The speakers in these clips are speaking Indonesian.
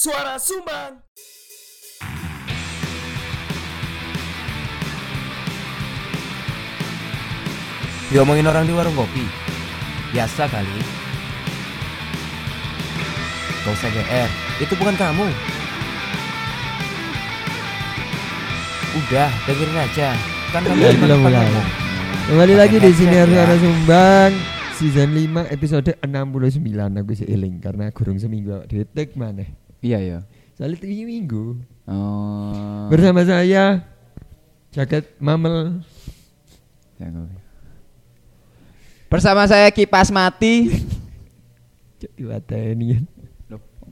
Suara Sumbang. Diomongin orang di warung kopi. Biasa kali. Gak usah GR Itu bukan kamu. Udah dengerin aja. Kan kamu Ya, cuma belum numpang mulai. Kembali lagi di sini ya. Suara Sumbang Season 5 episode 69 Aku sih eling karena kurang seminggu take mana Iya ya. Soalnya tiga minggu Oh. Bersama saya Jaket Mamel Bersama saya kipas mati. Cuk ini kan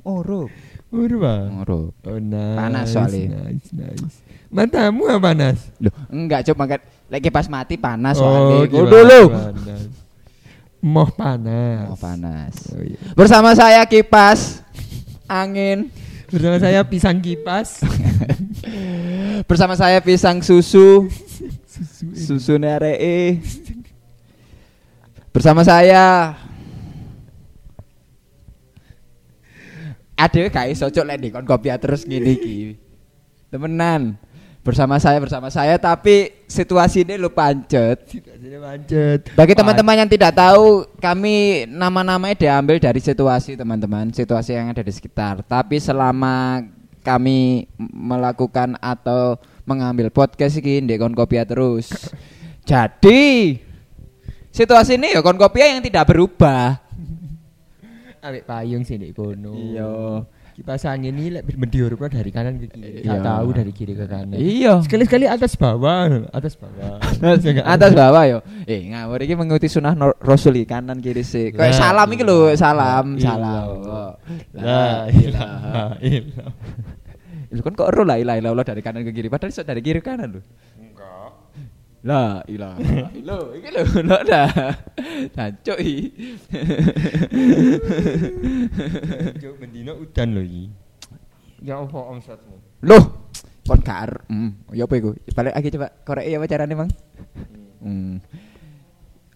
Oro. Udah bang Oro. Oh nice Panas soalnya. Nice nice Matamu apa panas? Loh, enggak coba makan lagi kipas mati panas oh, soalnya. gimana dulu. panas? Moh panas Oh, panas. Oh, iya. Bersama saya kipas angin. Bersama saya pisang kipas Bersama saya pisang susu. Susu neree. Bersama saya Adewe gak iso cok lek dikon kopi terus ngene iki. Temenan. Bersama saya bersama saya tapi situasi ini lu pancet. Situasinya macet Bagi teman-teman yang tidak tahu, kami nama-namanya diambil dari situasi teman-teman, situasi yang ada di sekitar. Tapi selama kami melakukan atau mengambil podcast ini di Konkopia terus. Jadi situasi ini ya Konkopia yang tidak berubah. Ambek payung sih di kono. Iya. Kipas angin ini lek mendiurupnya dari kanan ke kiri. Iya. Tahu dari kiri ke kanan. Iya. Sekali-sekali atas bawah, atas bawah. Atas bawah yo. Eh ngawur iki mengikuti sunnah Nor- Rasul kanan kiri sih. Kayak La salam iki lho, salam, ilaha salam. La La ilaha illallah. Itu kan kok ero la ilaha illallah dari kanan ke kiri padahal dari kiri ke kanan lho. La ilaha illallah. Iki lho, lho dah. Jancuk iki. Juk mendino udan lho iki. Ya apa omsetmu? Loh, kon kar. Hmm, ya apa iku? Balik lagi coba korek ya apa carane, Mang? Hmm.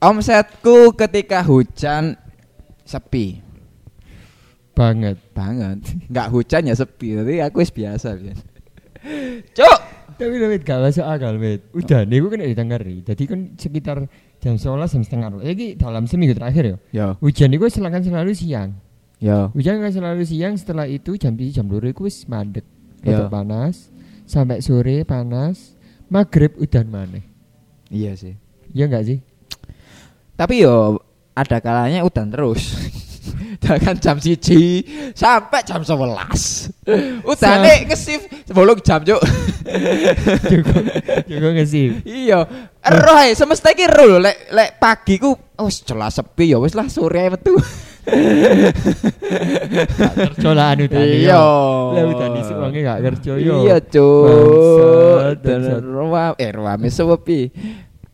Omsetku ketika hujan sepi Banget. banget. Enggak hujan ya sepi, tapi aku wis biasa biasa. Cuk. Tapi lho Mit, gak masuk akal Mit. Udah nih gue kan ditengari. Jadi kan sekitar jam 11 jam setengah. Ini dalam seminggu terakhir ya. Yo, Hujan itu selakan selalu siang. yo. Hujan kan selalu siang setelah itu jam jam dua itu mandek. Iya. Tetap panas. Sampai sore panas. Maghrib udan mana? Iya sih. Iya enggak sih? Tapi yo ada kalanya udan terus. Jangan jam siji sampai jam 11 Udane ngesif 10 jam cuk. Juga juga ngesip. Iya. Ae semesta iki ero lho lek lek pagi ku oh jelas sepi ya wis lah sore metu. Colaan udan Iya. Lah udan isuk wonge gak kerja yo. Iya Bangsat, Dan ruam eh ruame sepi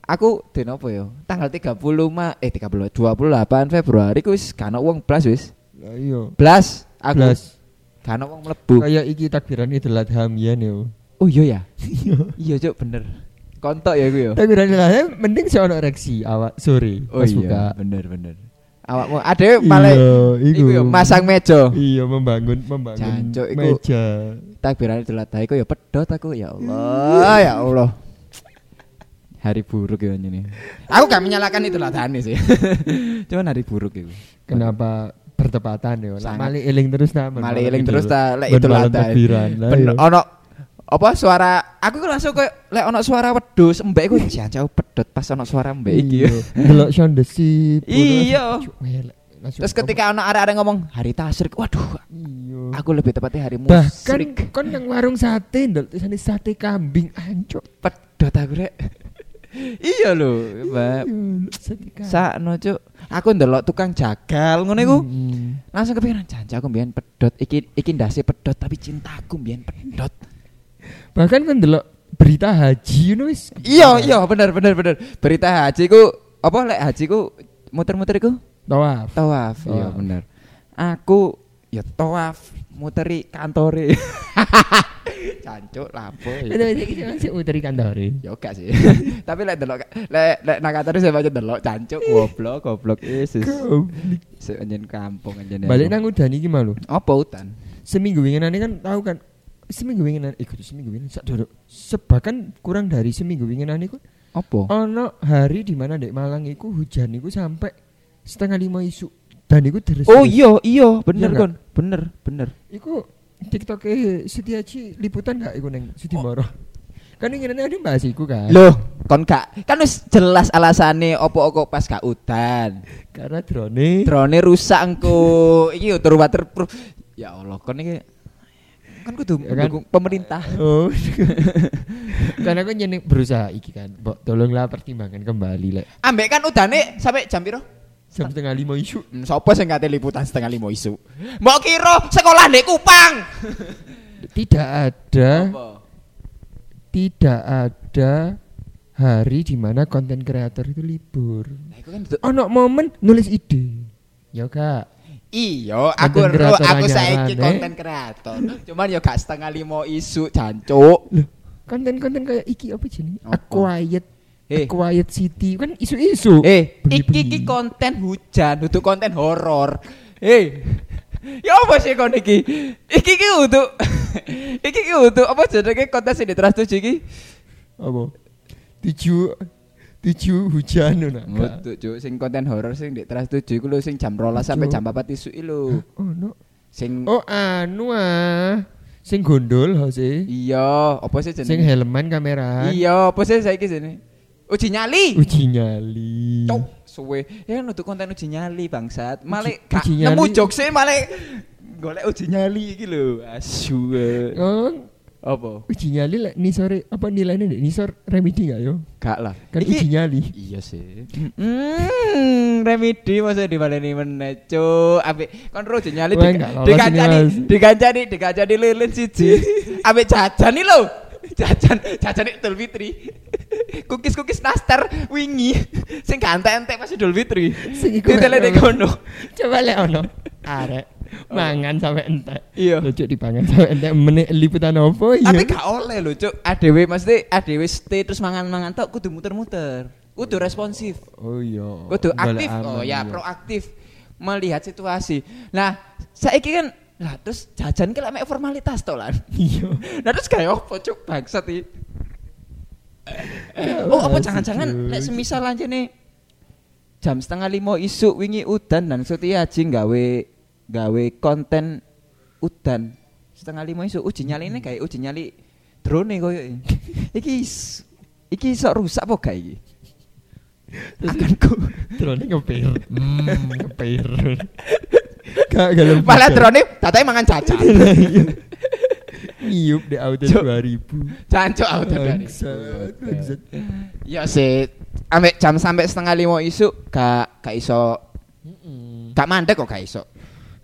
Aku den apa ya? Tanggal 30 ma eh 30 28 Februari ku wis gak ono wong blas wis. Lah iya. blas? Aku Blas. gak ono wong mlebu. Kayak iki takbiran Idul Adha mbiyen yo. Oh iya ya? Iya. Cuk bener. Kontok ya gue ya? Takbiran Idul Adha mending sih ono reaksi awak sore Oh pas iya buka. bener bener. Awakmu ada malah Iya, iku. Iku ya masang meja. Iya membangun membangun Jancuk, iku- meja. takbiran Idul Adha iku ya pedot aku. Ya Allah ya Allah hari buruk ya ini aku gak menyalahkan Idul Adha ini sih cuman hari buruk itu Kenapa bertepatan yo? Lah mali eling terus ta. Mali eling terus ta, lek takbiran. Lah bener iya. ono apa suara aku ku langsung kayak lek ono suara wedhus mbek iku jancau pedot pas ono suara mbek iki Iya. Delok sound the sip. Iya. Terus ketika ono arek-arek ngomong hari tasrik waduh Iya. aku lebih tepatnya hari Bahkan musrik kon yang warung sate ndol sate kambing ancuk. pedot aku rek iya lho mbak. Iya, kambing. sakno cuk. Aku ndelok tukang jagal ngono iku. Hmm. langsung kepikiran janji aku mbiyen pedot iki iki ndase pedot tapi cintaku mbiyen pedot Bahkan kan delok berita haji ngono wis. iya iya bener bener bener. Berita haji ku apa lek haji ku muter-muter iku? Tawaf. tawaf iya bener. Aku ya tawaf muteri kantore Cancuk lapo Itu ya. iki masih muteri kantore. Ya gak sih. Tapi lek delok lek lek nang kantor saya baca delok cancuk goblok goblok Yesus. Sik anjen kampung anjen. Balik nang udan iki malu. apa utan? seminggu winginan kan tahu kan seminggu winginan ikut seminggu winginan sak dorok sebakan kurang dari seminggu winginan iku Apa? ono hari di mana dek Malang iku hujan iku sampai setengah lima isu dan iku terus Oh iya, iya, bener kon. Bener, bener. iku TikTok Setiaji liputan gak iku neng Sudimoro kan inginannya ada bahas iku kan Loh, kon gak kan wis jelas alasane opo kok pas gak udan. karena drone Drone rusak engko. Iki utur waterproof. Ya Allah, kon iki kan kudu Ya kan? pemerintah. Oh. Karena aku nyeneng berusaha iki kan. Mbok tolonglah pertimbangkan kembali lek. Ambek kan udane sampai jam piro? Jam setengah lima isu. Hmm, Sopo sing ngate liputan setengah lima isu? Mbok kira sekolah ndek Kupang. Tidak ada, Apa? tidak ada hari di mana konten kreator itu libur. Nah, iku kan Ono momen nulis ide. Ya kak. Iya, aku kreator aku saiki konten kreator. Cuman ya gak setengah lima isu jancuk. Konten-konten kayak iki apa jenenge? Apa? A Quiet, Eh. A Quiet City kan isu-isu. Eh, iki iki konten hujan, untuk konten horor. Eh. Ya apa sih kon iki? Iki iki untuk iki iki untuk apa jenenge konten sing di Trans 7 iki? Apa? Tujuh tujuh hujan. Untuk cuk sing konten horor sing di Trans 7 iku lho sing jam 12 sampai jam 4 isu iki lho. Oh no. Sing Oh anu ah. Sing gondol ho sih. iya, apa sih Sing jenenge? helman kamera. Iya, apa sih saiki sini? Uji nyali. Uji nyali. Cuk, suwe. Ya nutup konten uji nyali bangsat. Uji- gak nemu jokes male golek uji nyali iki lho. Asu. Oh, Apa? uji nyali lek nisore apa nilainya nih? Nisor remedi gak yo? Gak lah. Kan uji nyali. Iya sih. Hmm, remedi masa dibaleni meneh, Cuk. Ambek kon ro uji nyali di- dikancani, dikancani, dikancani lilin siji. Ambek jajan iki lho. Jajan, jajan Idul Fitri. Kukis-kukis nastar wingi sing entek-entek pas Idul Fitri. Sing iku Ditelene lek- kono. Coba lek ono. Arek mangan sampai entek. Iya. Lucu dipangan sampai entek menit liputan opo iya. Tapi gak oleh lho, Cuk. ADW mesti ADW stay terus mangan-mangan tok kudu muter-muter. Kudu responsif. Oh iya. Kudu aktif. aman, Oh ya, iya. proaktif melihat situasi. Nah, saiki kan lah terus jajan ki lek formalitas to lan. Iya. Nah terus kayak apa cuk bangsat iki. Oh apa jangan-jangan lek semisal aja nih jam setengah lima isu wingi udan dan Sutiaji gawe gawe konten udan setengah lima isu uji nyali ini kayak uji nyali drone koyo iki iki iso rusak apa gak iki akan ku Drone ngepir. Hmm, ngepir. Gak galem. malah drone tatanya mangan cacat Ngiyup di auto Cuk. 2000. cancok auto dari Bangsat, bangsat. ya sih ambek jam sampai setengah lima isu gak gak iso gak mandek kok gak iso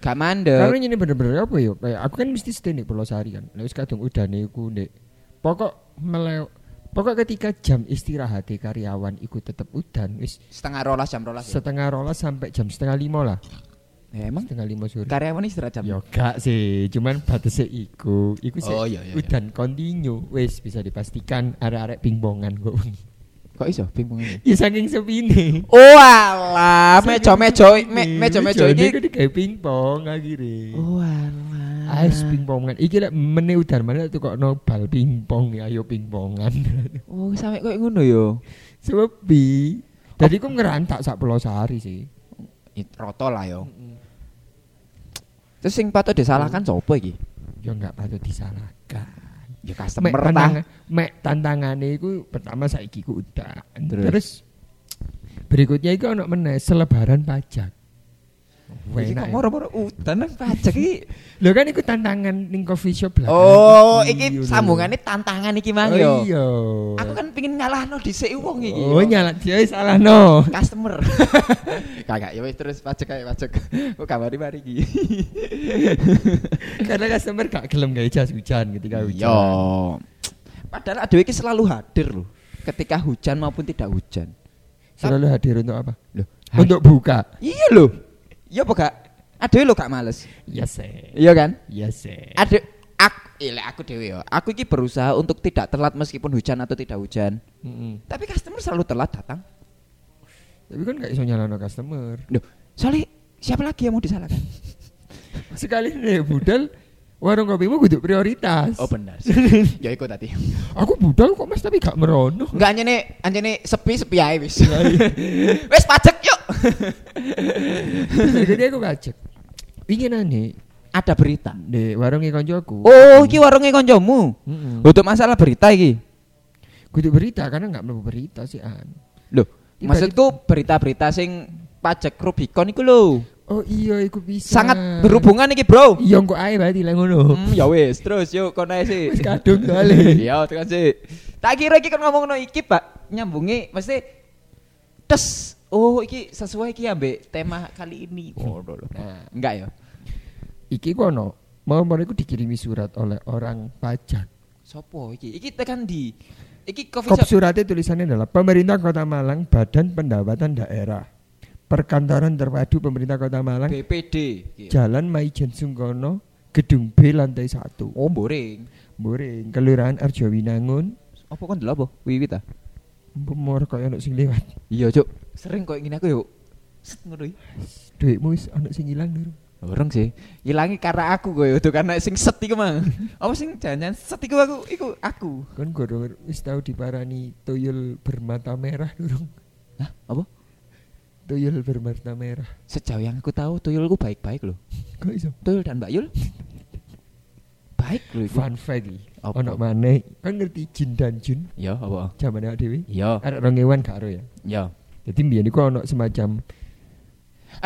gak mandek Karena ini bener-bener apa ya? Kayak aku kan mesti stay nih Pulau Sari kan. Lewis kadung udah nih aku nih. Pokok melew. Pokok ketika jam istirahat di karyawan ikut tetep udan wis setengah rolas jam rolas ya? setengah rolas sampai jam setengah lima lah Ya, emang setengah lima sore. karyawan istirahat jam? Ya gak sih. Cuman batasnya iku. Iku sih Oh, iya, iya, iya. udan kontinu wis bisa dipastikan arek-arek pingpongan kok kok iso pingpong ini? Ya saking sepine. Oh alah. Mejo mejo me, mejo mejo ini kan kayak pingpong akhirnya oh alah. Ais pingpongan. Iki lek meneh udan mana tuh kok no bal pingpong ya ayo pingpongan. Oh sampai kok ngono yo sebab bi jadi aku ngerantak sak pulau sehari sih. Roto lah yo terus sing patut disalahkan sopo iki? Ya nggak patut disalahkan. Ya mek customer tantangan mek tantangannya itu pertama saiki ku udah Terus? terus, berikutnya itu ono meneh selebaran pajak iki kok ya. moro-moro udan nang pajak iki Lho kan iku tantangan ning coffee shop lah. oh iki sambungannya tantangan iki mang oh, yo Iya. aku kan pengin ngalahno dhisik wong iki Oh nyala dia salah no. customer kagak ya wis terus pajak kayak pajak kok kabari mari iki Karena customer gak gelem gawe jas hujan ketika hujan. Iya. Padahal adewe iki selalu hadir loh ketika hujan maupun tidak hujan. Selalu hadir untuk apa? Loh, Untuk buka. Iya loh. Iya apa gak? Adewe lo gak males. Iya sih. Iya kan? Iya sih. Ade aku ile aku dewe ya. Aku iki berusaha untuk tidak telat meskipun hujan atau tidak hujan. Mm-mm. Tapi customer selalu telat datang. Tapi kan gak iso nyalano customer. Loh, soalnya siapa lagi yang mau disalahkan? Sekali nih budal warung kopimu kudu prioritas. Oh benar. ya ikut tadi. Aku budal kok Mas tapi gak merono. Enggak anjene anjene sepi-sepi ae wis. wis pajak yuk. Jadi aku kacek. Ingin aneh Ada berita. di warungnya koncoku. Oh, iki warungnya koncomu. Mm-mm. Untuk masalah berita iki. Kudu berita karena nggak mau berita sih an. Loh, maksudku berita-berita sing pajak Rubicon iku lho. Oh iya, iku bisa. Sangat berhubungan iki, Bro. Iya kok ae berarti lah ngono. Hmm, ya wis, terus yuk kono ae sih. Wis kadung kali. Iya, tekan sih. Tak kira iki kan ngomongno iki, Pak. Nyambungi mesti tes. Oh, iki sesuai iki ambek tema kali ini. Oh, lho. Nah, Enggak ya? iki kono mau iku dikirimi surat oleh orang pajak. Sopo iki? Iki tekan di Iki coffee Kop suratnya tulisannya adalah Pemerintah Kota Malang Badan Pendapatan Daerah Perkantoran Terpadu Pemerintah Kota Malang BPD. Iki. Jalan Maijen Sungkono Gedung B lantai 1 Oh, boring. Boring Kelurahan Arjawinangun Apa kon delok apa? Wiwit ah. Pemor kaya ono sing lewat Iya, Cuk. Sering kok ngene aku yuk. Set ngono iki. Duitmu wis ono sing ilang durung Orang sih, hilangi karena aku gue itu karena sing set iku mah. Apa sing jangan set iku aku, iku aku. Kan gue wis tau diparani tuyul bermata merah durung Hah, apa? Tuyul bermata merah Sejauh yang aku tahu tuyulku baik-baik loh. Kok iso? Tuyul dan Mbak Yul baik loh iku. Fun fact iki. Ono maneh Kan ngerti Jin dan Jun Iya, apa? Zaman awake dhewe Iya, Ada rongewan karo ya iya. Jadi mbiyen iku ono semacam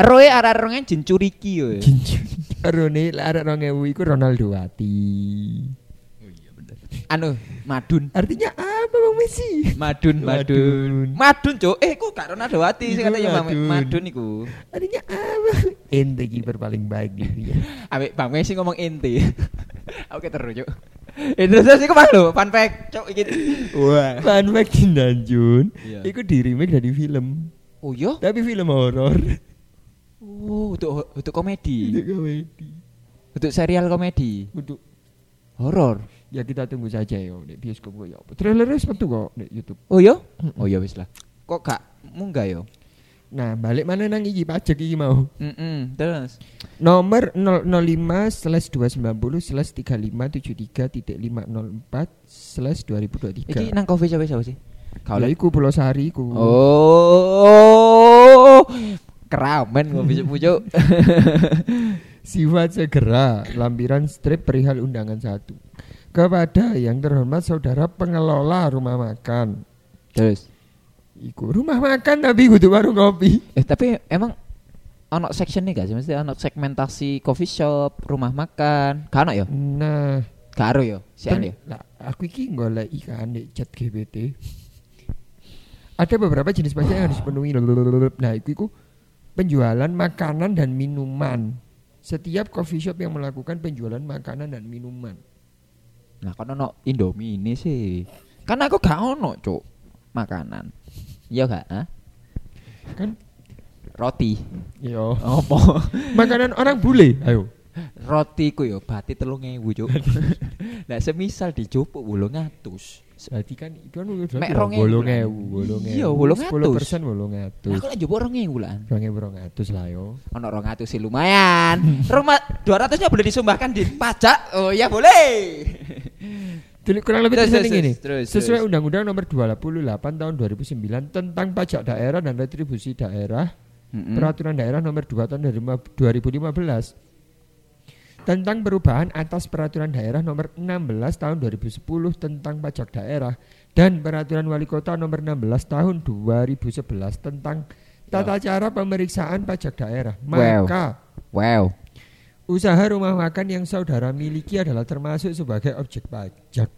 Roe arek-arenge jin curiki yo. Jin Jun Arone arek 2000 iku Ronaldo Wati Anu, madun. Artinya Messi? Madun, madun. Madun, Cuk. Eh, kok gak Ronaldo Wati sing katanya madun. Madun iku. Artinya apa? Ente kiper paling baik di dunia. Ambek Bang Messi ngomong ente. Oke terus, Cuk. Terus iku mah lho, fun fact, Cuk iki. Wah. Fun fact Jin dan Jun Iya. Iku di remake dari film Oh iya? Tapi film horor Oh, untuk untuk komedi. Untuk komedi Untuk serial komedi. Untuk Horor. Ya kita tunggu saja yo di bioskop gue ya apa. Trailernya metu kok di YouTube. Oh iya? Oh iya wis lah. Kok gak munggah yo? Nah, balik mana nang iki pajak iki mau. Mm terus. Nomor 005 slash 290 slash 3573 titik 504 slash 2023. Iki nang coffee shop siapa sih? Kau Ya iku Pulau Sari iku. Oh. Keramen kok bisa pucuk. Sifat segera lampiran strip perihal undangan satu kepada yang terhormat saudara pengelola rumah makan. Terus. Iku rumah makan tapi kudu warung kopi. Eh tapi emang ono section nih gak sih? Mesti ono segmentasi coffee shop, rumah makan. Kan ya? Nah, Karo yo. Si Ter- ya. lah, aku iki golek ikan di chat GPT. Ada beberapa jenis pajak yang harus dipenuhi. Nah, itu iku penjualan makanan dan minuman. Setiap coffee shop yang melakukan penjualan makanan dan minuman. Nah, kan ono Indomie ini sih. Kan aku gak ono, Cuk. Makanan. Iya gak? Hah? Kan Roti. yo Apa? makanan orang bule. Ayo. Roti ku yo bati 3000, Cuk. Lah semisal dijupuk 800. Berarti kan itu kan udah Mek rong ewu bolong ewu, Iya, ewu. bolong Sepuluh atus. persen bolong atus. aku lek njupuk 2000 lah. Rong ewu rong atus lah yo. Ono 200 sih lumayan. Rumah 200-nya boleh disumbahkan di pajak. Oh ya boleh. Jadi kurang lebih Terus, terus, gini. terus, Sesuai. Undang-Undang Nomor 28 Tahun 2009 tentang pajak daerah dan retribusi daerah, Mm-mm. Peraturan Daerah Nomor 2 Tahun 2015 tentang perubahan atas Peraturan Daerah Nomor 16 Tahun 2010 tentang pajak daerah dan Peraturan Wali Kota Nomor 16 Tahun 2011 tentang tata cara pemeriksaan pajak daerah. Wow. Maka Wow. Usaha rumah makan yang saudara miliki adalah termasuk sebagai objek pajak.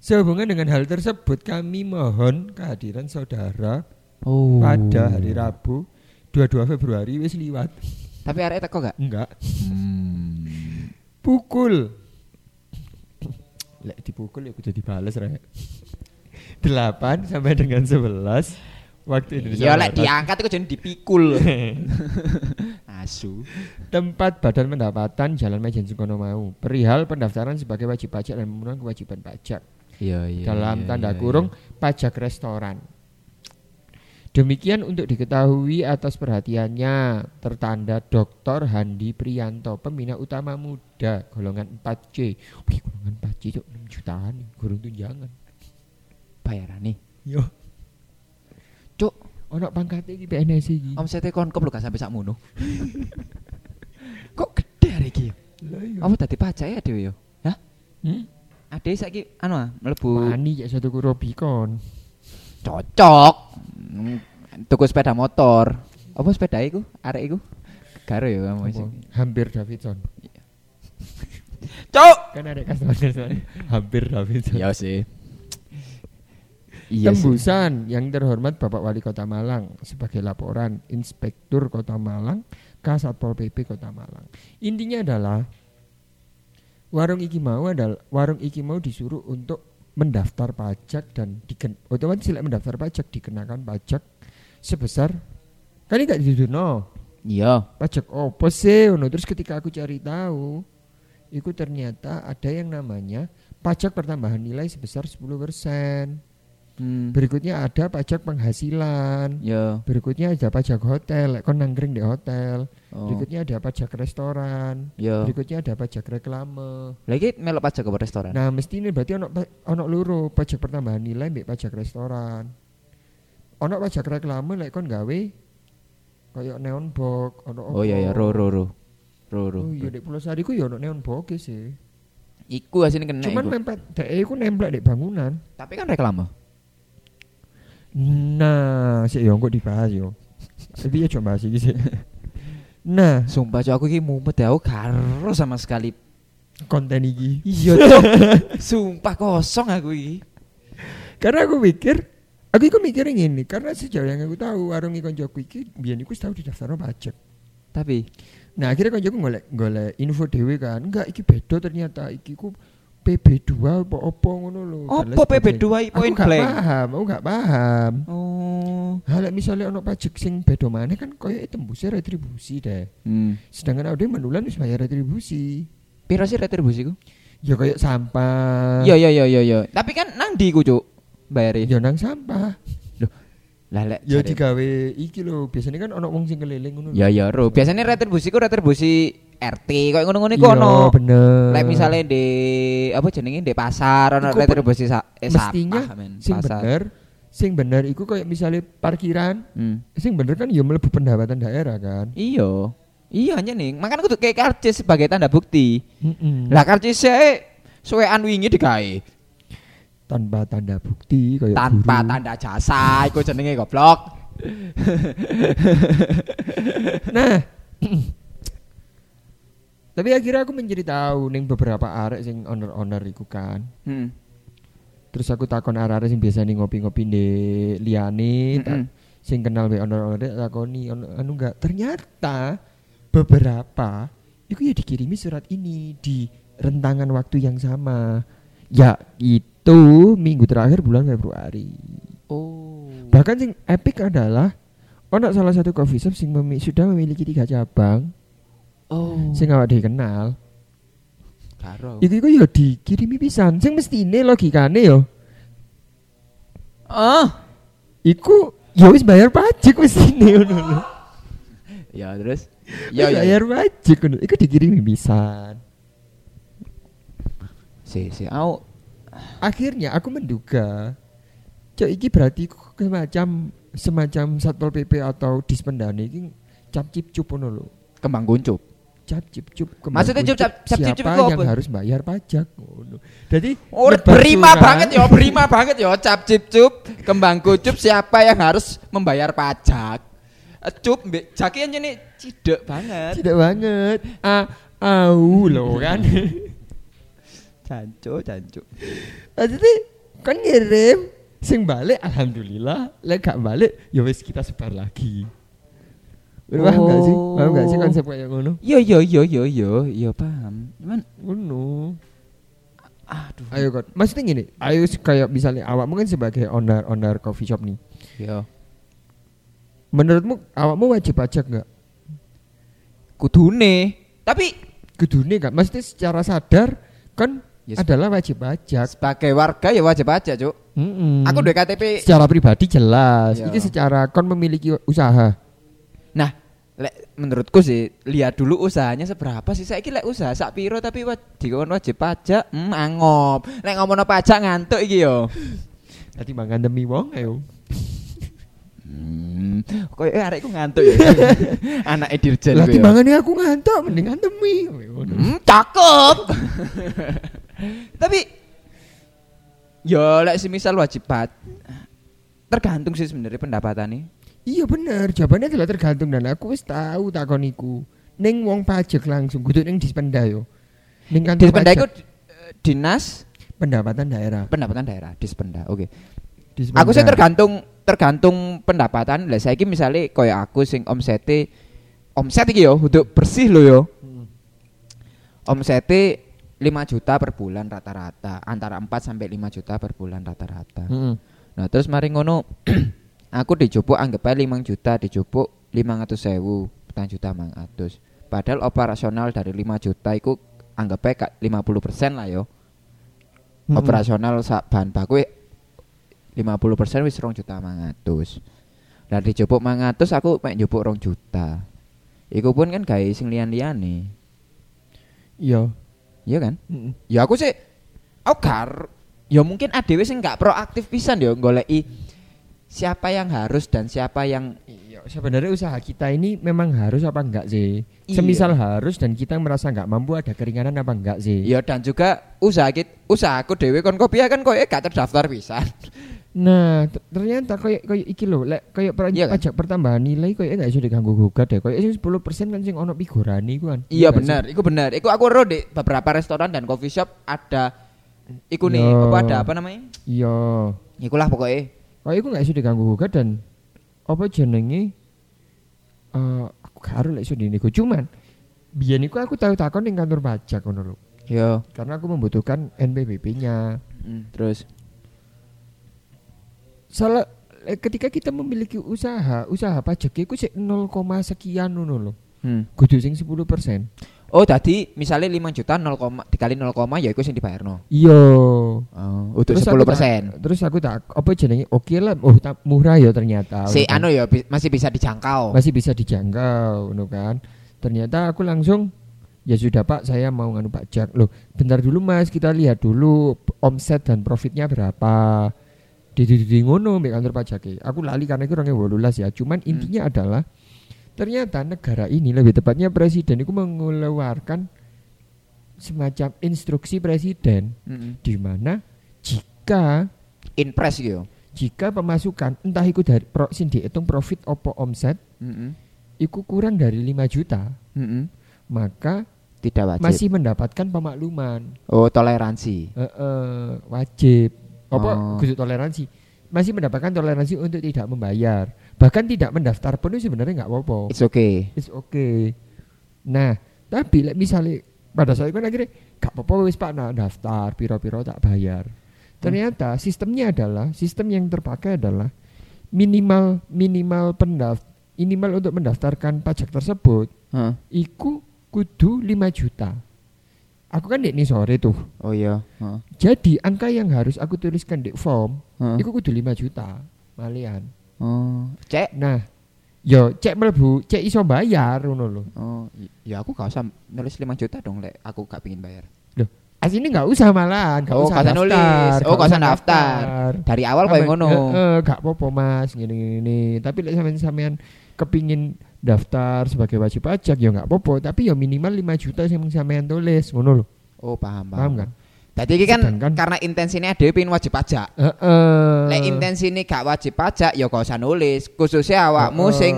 Sehubungan dengan hal tersebut, kami mohon kehadiran saudara Oh. pada hari Rabu 22 Februari wis liwat. Tapi arek teko gak? Enggak. Hmm. Pukul. Lek dipukul ya kudu dibales rek. 8 sampai dengan 11 waktu Indonesia. Ya lek diangkat itu jadi dipikul. Asu. tempat badan pendapatan Jalan Mejen Sukono mau perihal pendaftaran sebagai wajib pajak dan memenuhi kewajiban pajak Iya iya. dalam iya, tanda iya, kurung pajak restoran Demikian untuk diketahui atas perhatiannya tertanda Dr. Handi Prianto pembina utama muda golongan 4C. Wih, golongan 4C itu 6 jutaan nih, gurung tunjangan. Bayaran nih. Yo, Cuk, ono pangkatnya iki PNS iki. omsete konkop lho gak sampai sakmono. Kok gede hari iki? Lah iya. Apa tadi pajak ya dhewe yo? Hah? Hmm? Ade saiki anu ah, mlebu Wani ya satu Rubicon. cocok. Hmm, Tuku sepeda motor. Apa sepeda iku? Arek iku? Karo ya kamu sih. Hampir Davidson. Cuk. Kan ada customer hampir Davidson. Iya sih. Iya sih. Tembusan yang terhormat Bapak Wali Kota Malang sebagai laporan Inspektur Kota Malang ke Satpol PP Kota Malang. Intinya adalah warung iki mau adalah warung iki mau disuruh untuk mendaftar pajak dan diken otomatis lek mendaftar pajak dikenakan pajak sebesar kan ini gak diduduno Iya. pajak opo sih ngono. terus ketika aku cari tahu itu ternyata ada yang namanya pajak pertambahan nilai sebesar 10% Hmm. berikutnya ada pajak penghasilan Yo. berikutnya ada pajak hotel kon nangkring di hotel Oh. berikutnya ada pajak restoran Yo. berikutnya ada pajak reklame Lagi melok pajak ke restoran. nah mesti ini berarti ono ono loro pajak pertambahan nilai mbek pajak restoran ono pajak reklame lek kon gawe kayak neon box ono oh iya ya ro ro ro. Ro ro. Oh iya di Pulau Sari ku ya ono neon box sih. Iku asine kena Cuman iku. mempet dek iku nemplek di bangunan. Tapi kan reklame. Nah, sih yo kok dibahas yo. Tapi ya coba sih sih. Nah, Sumpah cok aku iki mumet ya aku karo sama sekali. konten iki. Iya cok. Sumpah kosong aku iki. Karena aku mikir, aku iku mikirnya gini, karena sejauh yang aku tahu warung ikon Joko iki biyen iku tahu didaftarno pajak. Tapi Nah, akhirnya koncoku golek golek info dhewe kan. Enggak, iki beda ternyata iki ku PB2 apa opo ngono lho. Sebagainya. PB2 i Aku point gak blank? paham, aku gak paham. Oh. Hal misalnya ono pajak sing beda mana kan koyo tembusnya retribusi deh. Hmm. Sedangkan ada menulan wis bayar retribusi. Piro sih retribusi ku? Ya kayak sampah. Iya iya iya iya iya. Tapi kan nang ndi ku cuk? Bayari. Ya nang sampah. Lah lek Ya digawe iki lho, biasanya kan ono wong sing keliling ngono. Ya ya ro. Biasanya retribusi ku retribusi RT koyo ngono-ngono iku Iya, ono. bener. Lek misalnya di apa jenenge di pasar ono retribusi sa eh, mestinya sampah, men. sing pasar. bener, sing bener iku kayak misalnya parkiran, Hmm. sing bener kan ya mlebu pendapatan daerah kan. Iya. Iya aja nih. Makanya aku tuh kayak karcis sebagai tanda bukti. Mm-mm. Lah karcis e suwean wingi digawe tanpa tanda bukti kayak tanpa guru. tanda jasa iku jenenge goblok. Nah, tapi akhirnya aku menjadi tahu ning beberapa arek sing owner-owner iku kan. Hmm. Terus aku takon arek-arek sing biasa ngopi-ngopi di liyane, tak- Mm-mm. sing kenal be owner-owner tak takoni anu enggak. Ternyata beberapa itu ya dikirimi surat ini di rentangan waktu yang sama. Ya itu minggu terakhir bulan Februari. Oh. Bahkan sing epic adalah ono salah satu coffee shop sing memi- sudah memiliki tiga cabang Oh. sing awak dhewe kenal. Karo. Iku iku ya dikirimi pisan. Sing mestine logikane yo. Ah. Iku ya wis bayar pajak mestine ngono lho. Ya terus. Ya ya. bayar pajak ngono. Iku dikirimi pisan. Si si au. Akhirnya aku menduga Cok iki berarti semacam semacam satpol pp atau dispendane iki cap cip cup lho. Kembang kuncup. Cap cip cup Maksudnya kembang cap- cip siapa cup itu yang harus bayar pajak. Jadi Oh, berima banget ya, berima banget ya. Cap cip cup, kembang kucup siapa yang harus membayar pajak? Eh, Cup, mbek jaki nih cidek banget. Tidak banget. Ah, au loh kan. Cancu, cancu. Maksudnya kan ngirim sing balik alhamdulillah, lek gak balik ya wis kita sebar lagi. Paham gak sih? Paham gak sih Oh. konsep kayak ngono? Yo yo yo yo yo yo paham. Cuman Ngono. aduh. Ayo kan. Maksudnya gini, ayo kayak misalnya awak mungkin sebagai owner owner coffee shop nih. Yo. Menurutmu awakmu wajib pajak nggak? Kudune. Tapi Kudune kan? Maksudnya secara sadar kan Sep- adalah wajib pajak. sebagai warga ya wajib pajak, Cuk. Mm-mm. Aku duwe KTP. secara pribadi jelas. Iya. Iki secara kon memiliki usaha. Nah, lek menurutku sih lihat dulu usahanya seberapa sih. Saiki lek usaha sak piro tapi wa, dikon wajib pajak, hmm, angop. Lek ngomongno pajak ngantuk iki yo. Tadi mangan demi wong ayo. Hmm, koyo eh, arekku ngantuk ya. Anak Dirjen Lah ya. timbangane aku ngantuk mendingan demi. Hmm, cakep. Tapi yo lek semisal wajib pajak tergantung sih sebenarnya pendapatannya. Iya bener, jawabannya adalah tergantung dan aku wis tahu takon iku. Ning wong pajak langsung kudu ning dispenda yo. Ning kantor Dispenda iku eh, dinas pendapatan daerah. pendapatan daerah Dispenda. Oke. Dispenda. Aku sih tergantung tergantung pendapatan. Lah saiki misale koyo aku sing omsete omset iki yo untuk bersih lo yo. Hmm. Omsete 5 juta per bulan rata-rata, antara 4 sampai 5 juta per bulan rata-rata. Heeh. Nah, terus mari ngono aku dijupuk anggap aja 5 juta dijupuk 500 sewu, petang juta 500. Padahal operasional dari 5 juta itu anggap aja kak 50% lah yo. Mm-mm. Operasional sak bahan baku 50% wis 2 juta 500. Lah dijupuk 500 aku mek njupuk 2 juta. Iku pun kan gawe sing liyan-liyane. Iya. Iya kan? Heeh. Ya aku sih aku gar ya mungkin ADW sing nggak proaktif pisan ya goleki siapa yang harus dan siapa yang Iya, sebenarnya usaha kita ini memang harus apa enggak sih? Iya. Semisal harus dan kita merasa enggak mampu ada keringanan apa enggak sih? ya dan juga usaha kit usaha aku dhewe kon kopi kan koyo gak terdaftar pisan. Nah, ternyata kayak kayak iki lho, lek kayak per- Iya kan? pajak pertambahan nilai kayak enggak iso diganggu gugat deh. Kayak sing 10% kan sing ono figurane iku kan. Iya nggak benar, iku benar. Iku aku ro di beberapa restoran dan coffee shop ada iku nih, Yo. apa ada apa namanya? Iya. Ikulah pokoknya. Kayak iku enggak iso diganggu gugat dan apa jenenge eh aku karo lek iso dinego cuman biyen iku aku tahu takon ning kantor pajak ngono lho. Yo. Karena aku membutuhkan NPWP-nya. Mm, terus Salah eh, ketika kita memiliki usaha, usaha pajak iku sik 0, sekian ngono lho. hmm. Kudu sing 10%. Oh, tadi misalnya 5 juta 0, dikali 0, ya iku sing dibayarno. Iya. Oh, untuk Terus 10 aku tak- persen. Terus aku tak apa jenenge? Oke lah, oh tak murah ya ternyata. Si anu ya bi- masih bisa dijangkau. masih bisa dijangkau, ngono kan. Ternyata aku langsung ya sudah Pak, saya mau nganu pajak. Loh, bentar dulu Mas, kita lihat dulu omset dan profitnya berapa. Di ngono mbek kantor pajak Aku lali karena itu orangnya wolulas ya. Cuman Hmm. intinya adalah ternyata negara ini lebih tepatnya presiden itu mengeluarkan semacam instruksi presiden Mm-mm. di mana jika Inpres gitu. jika pemasukan entah itu dari pro, sing dihitung profit opo omset Mm-mm. itu kurang dari 5 juta Mm-mm. maka Tidak wajib. masih mendapatkan pemakluman Oh, toleransi. Eh, eh, wajib apa? Oh. toleransi. Masih mendapatkan toleransi untuk tidak membayar. Bahkan tidak mendaftar pun itu sebenarnya nggak apa-apa. It's okay. it's okay. Nah tapi like, misalnya pada saat itu kan akhirnya gak apa-apa wis pak nah, daftar piro-piro tak bayar. Ternyata sistemnya adalah sistem yang terpakai adalah minimal minimal pendaft minimal untuk mendaftarkan pajak tersebut Hah. iku kudu 5 juta aku kan di sore tuh Oh iya. Hah. jadi angka yang harus aku tuliskan di form Hah. iku kudu 5 juta malian Oh, cek. nah yo cek mlebu cek iso bayar ngono lho Oh, ya aku gak usah nulis 5 juta dong, Lek. Aku gak pingin bayar. Asini nggak usah malahan, nggak Oh, usah gak usah nulis. daftar, Oh, gak usah daftar. Dari awal kayak ngono. Heeh, gak apa-apa mas, gini. Tapi lek sampean sampean kepingin daftar sebagai wajib pajak ya nggak apa-apa. Tapi ya minimal 5 juta yang sampean tulis, ngono loh. Oh, paham, paham. Paham kan? Tadi iki kan Sedangkan- karena intensinya ada pengen wajib pajak. Heeh. Lek intensine gak wajib pajak ya gak usah nulis. Khususnya awakmu Heeh. sing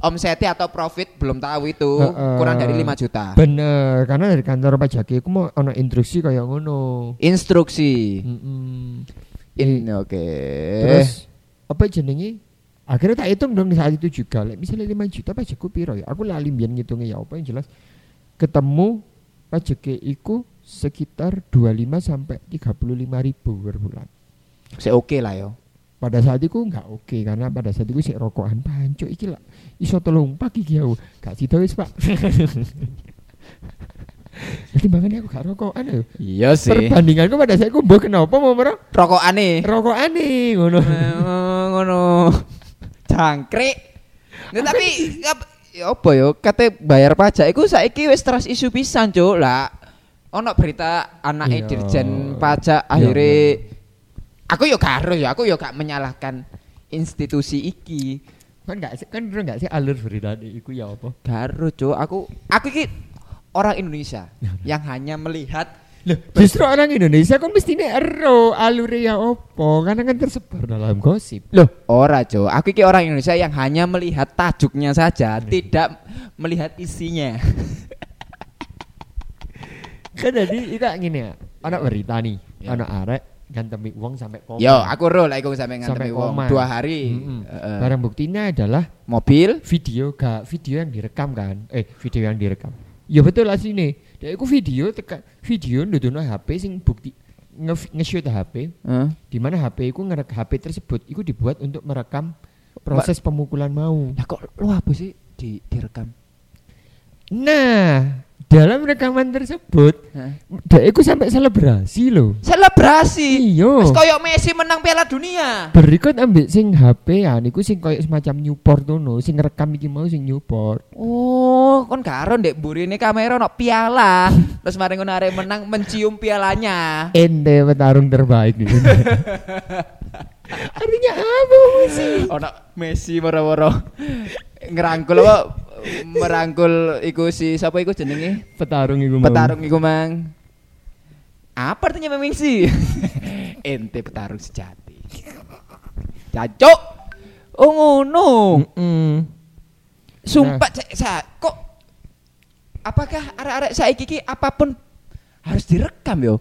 omsetnya atau profit belum tahu itu Heeh. kurang dari 5 juta. bener, karena dari kantor pajak aku mau ono instruksi kayak ngono. Instruksi. Mm-mm. In oke. Terus apa jenenge? Akhirnya tak hitung dong di saat itu juga. Like, misalnya 5 juta pajakku piro ya? Aku lali mbiyen ngitungnya ya apa yang jelas. Ketemu pajaknya iku sekitar 25 sampai 35 ribu per bulan. Saya oke lah yo. Pada saat itu nggak oke karena pada saat itu sik rokokan panco iki lah iso telung pak iki aku gak sida wis Pak. Makanya aku gak rokokan ya. Iya sih. Perbandinganku pada saya aku mbok kenapa mau merok Rokokane. rokokane ngono. Eh, ngono. Jangkrik. Nggak, tapi ap- ya apa yo kate bayar pajak iku saiki wis terus isu pisan, Cuk. Lah ono berita anake Iya. dirjen pajak akhirnya aku yo gak harus ya, aku yo gak menyalahkan institusi iki. Kan gak sih kan enggak sih alur beritane iku ya apa? Garu, Cuk. Aku aku iki orang Indonesia yang hanya melihat Loh, justru orang Indonesia kok mestinya ero alure ya opo karena kan tersebar dalam gosip. Loh, ora, Jo. Aku iki orang Indonesia yang hanya melihat tajuknya saja, tidak melihat isinya. Kan jadi itu gini ya, anak berita nih, Ya. anak arek gantemi uang sampai koma. Yo, aku roll iku sampe sampai ngantemi wong koma. dua hari. Mm-mm. Heeh. Barang buktinya adalah Mobil video gak video yang direkam kan? Eh, video yang direkam. Ya betul lah sini. Ya iku video tekan video ndudono HP sing bukti nge- nge-shoot HP Heeh. di mana HP iku ngerek HP tersebut iku dibuat untuk merekam proses pemukulan mau. Lah kok lu apa sih di direkam? Nah, dalam rekaman tersebut dia iku sampai selebrasi loh. Selebrasi. Iya. Wis koyo Messi menang Piala Dunia. Berikut ambil sing HP ya niku sing koyo semacam Newport tuh sing ngerekam iki mau sing Newport. Oh, kon karo ndek burine kamera ono piala. Terus mari ngono arek menang mencium pialanya. Ente petarung terbaik nih. Artinya apa sih? Ono Messi moro-moro ngerangkul apa merangkul iku si sapa iku jenenge? Petarung iku mau. Petarung iku mang. Apa artinya sih? Ente petarung sejati. Cacok. Oh ngono. Mm-mm. Sumpah cek sa kok apakah arek-arek saiki iki apa pun harus direkam yo?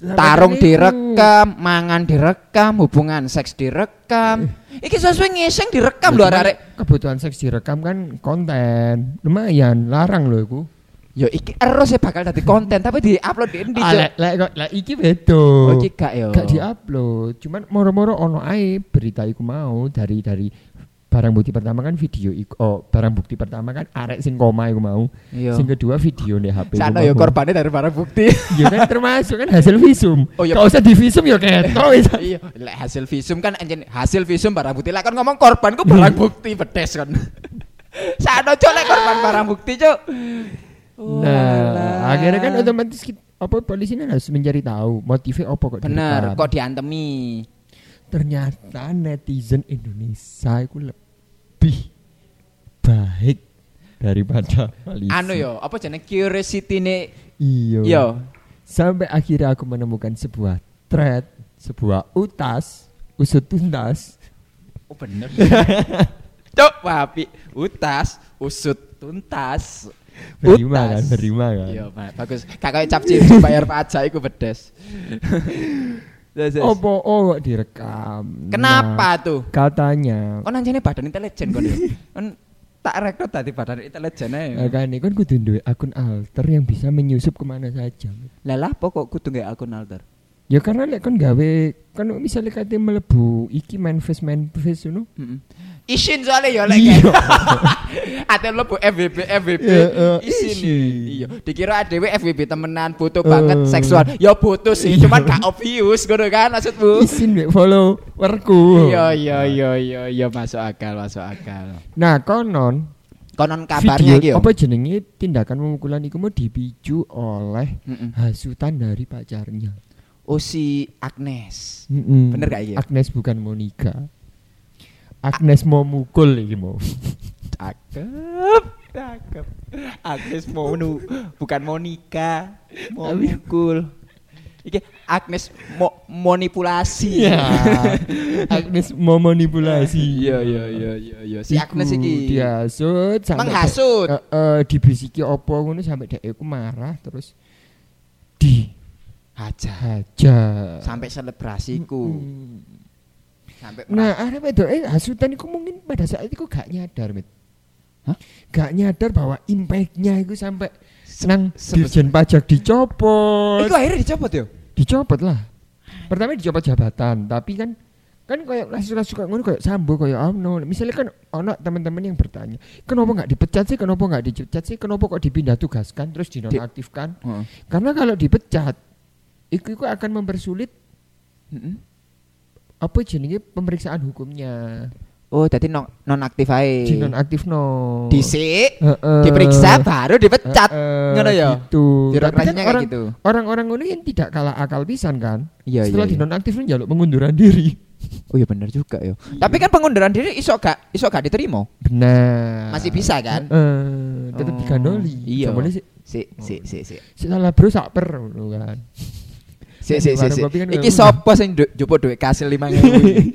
Tarung direkam, mangan direkam, hubungan seks direkam. Iki sesuai ngeseng direkam lho arek-arek. Kebutuhan seks direkam kan konten. Lumayan larang loh iku. Yo iki erus ya bakal dadi konten tapi di-upload di endi, Ah, lek lek lek iki bedo. Oh, iki gak yo. Gak diupload. Cuman moro-moro ono ae berita iku mau dari dari barang bukti pertama kan video iku. Oh, barang bukti pertama kan arek sing koma iku mau. Iya. Sing kedua video nih HP. Sana yo korbannya dari barang bukti. Ya kan termasuk kan hasil visum. Oh, iya. Usah di visum ya wis. iya, lek hasil visum kan anjen hasil visum barang bukti. Lah kan ngomong korban ku barang bukti pedes kan. Sana cok lek korban barang bukti, Cuk. Nah, akhirnya kan otomatis kita, apa polisi ini harus mencari tahu motifnya apa kok bener kok diantemi. ternyata netizen Indonesia itu lebih baik daripada polisi. Anu yo, apa jenenge curiosity ne Iya. yo. Sampai akhirnya aku menemukan sebuah thread, sebuah utas, usut tuntas. Oh bener. Cuk, wapi. Utas, usut, tuntas. Berima kan, berima kan. Iya, bagus. Kakak cap cincin bayar pajak iku bedes. Terus, terus. Opo oh direkam. Kenapa tuh? Nah, katanya Kon anjene badan intelijen kon yo. Kon tak rekrut tadi badan intelijen ae. Makanya kan kudu duwe akun alter yang bisa menyusup ke mana saja. Lah lah apa kok kudu nggak akun alter? Ya karena lek kon gawe kan misalnya kate melebu iki manifest manifest ngono. Heeh. Isin soalnya ya lek. Iya. Ate lo bu FWB FWB Ya, isin. Iya, dikira adewe FWB temenan butuh banget Eh. seksual. Ya butuh sih, Iya. cuman gak obvious ngono kan maksudmu. Isin mek follow werku. Iya iya iya iya iya masuk akal masuk akal. Nah, konon Konon kabarnya iki apa jenenge tindakan pemukulan iku mau dipicu oleh hasutan dari pacarnya. Oh si Agnes. Mm-mm. Bener gak iki? Agnes bukan Monica. Agnes mau mukul iki mau. Cakep. Cakep. Agnes mau nu bukan Monica. Mau Tapi- mukul. Iki Agnes mau manipulasi. Iya. Agnes mau manipulasi. Iya iya iya iya iya. Si Agnes iki dihasut sampai menghasut. eh, eh, dibisiki opo ngono sampai dhek iku marah terus di Hajar. hajar. Sampai selebrasiku. Mm. Sampai Nah, ada wedok eh hasutan iku mungkin pada saat itu gak nyadar, Mit. Hah? Gak nyadar bahwa impactnya itu sampai senang se- dirjen pajak dicopot. Iku akhirnya dicopot yo. Dicopot lah. Pertama dicopot jabatan, tapi kan kan kayak kasus-kasus kayak ngono kayak sambo kayak ono misalnya kan ono teman-teman yang bertanya kenapa nggak dipecat sih kenapa nggak dipecat sih kenapa kok dipindah tugaskan terus dinonaktifkan Heeh. karena kalau dipecat itu, itu akan mempersulit Heeh. Apa jenenge pemeriksaan hukumnya Oh, jadi non nonaktif ae. dinonaktif no Dhisik, Heeh. diperiksa baru dipecat. Heeh, Ngono ya? gitu. Tapi kan orang, gitu. orang-orang ini kan tidak kalah akal pisan kan Iya, setelah iya. iya. dinonaktif kan jaluk pengunduran diri Oh iya bener juga ya. Tapi kan pengunduran diri iso gak iso gak diterima. benar Masih bisa kan? Eh, tetap Oh, digandoli iya. Si si si si. si salah bro sakper ngono kan Si si di si. si. kopi kan Iki sapa sing jupuk duit kasil 5000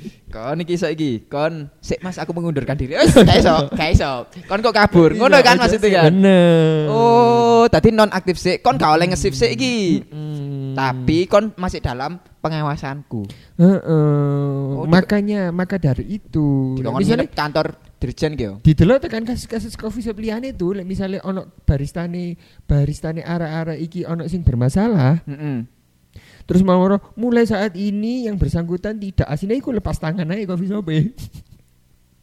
Kon iki iso iki. Kon sik Mas aku mengundurkan diri. Wis gak iso, gak iso. Kon kok kabur. Ngono kan maksudnya kan. bener Oh, tadi non aktif sih. Kon gak oleh nge-shift sik iki. Mm. Tapi kon masih dalam pengawasanku. Heeh. Oh, di- makanya maka dari itu misalnya kantor dirjen ki yo. didelok tekan kasus-kasus coffee shop liyane tuh lek misalnya ono baristane baristane arah-arah iki ono sing bermasalah Heeh. Terus mau mulai saat ini yang bersangkutan tidak aslinya iku lepas tangan aja coffee shop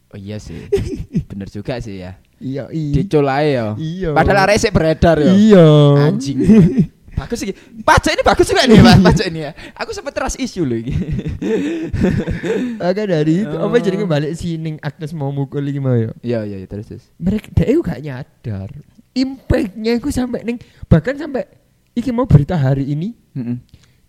Oh iya sih. Bener juga sih ya. iya iya Dicul ae yo. iya Padahal arek sik beredar yo. iya Anjing. bagus iki. Pajak ini bagus juga nih, Mas. Pajak ini ya. Aku sempat teras isu loh iki. maka dari itu apa Oh. jadi balik sining Agnes mau mukul iki mau ya Iya iya iya, terus terus. mereka dia itu gak nyadar impactnya itu sampai neng bahkan sampai iki mau berita hari ini Heeh.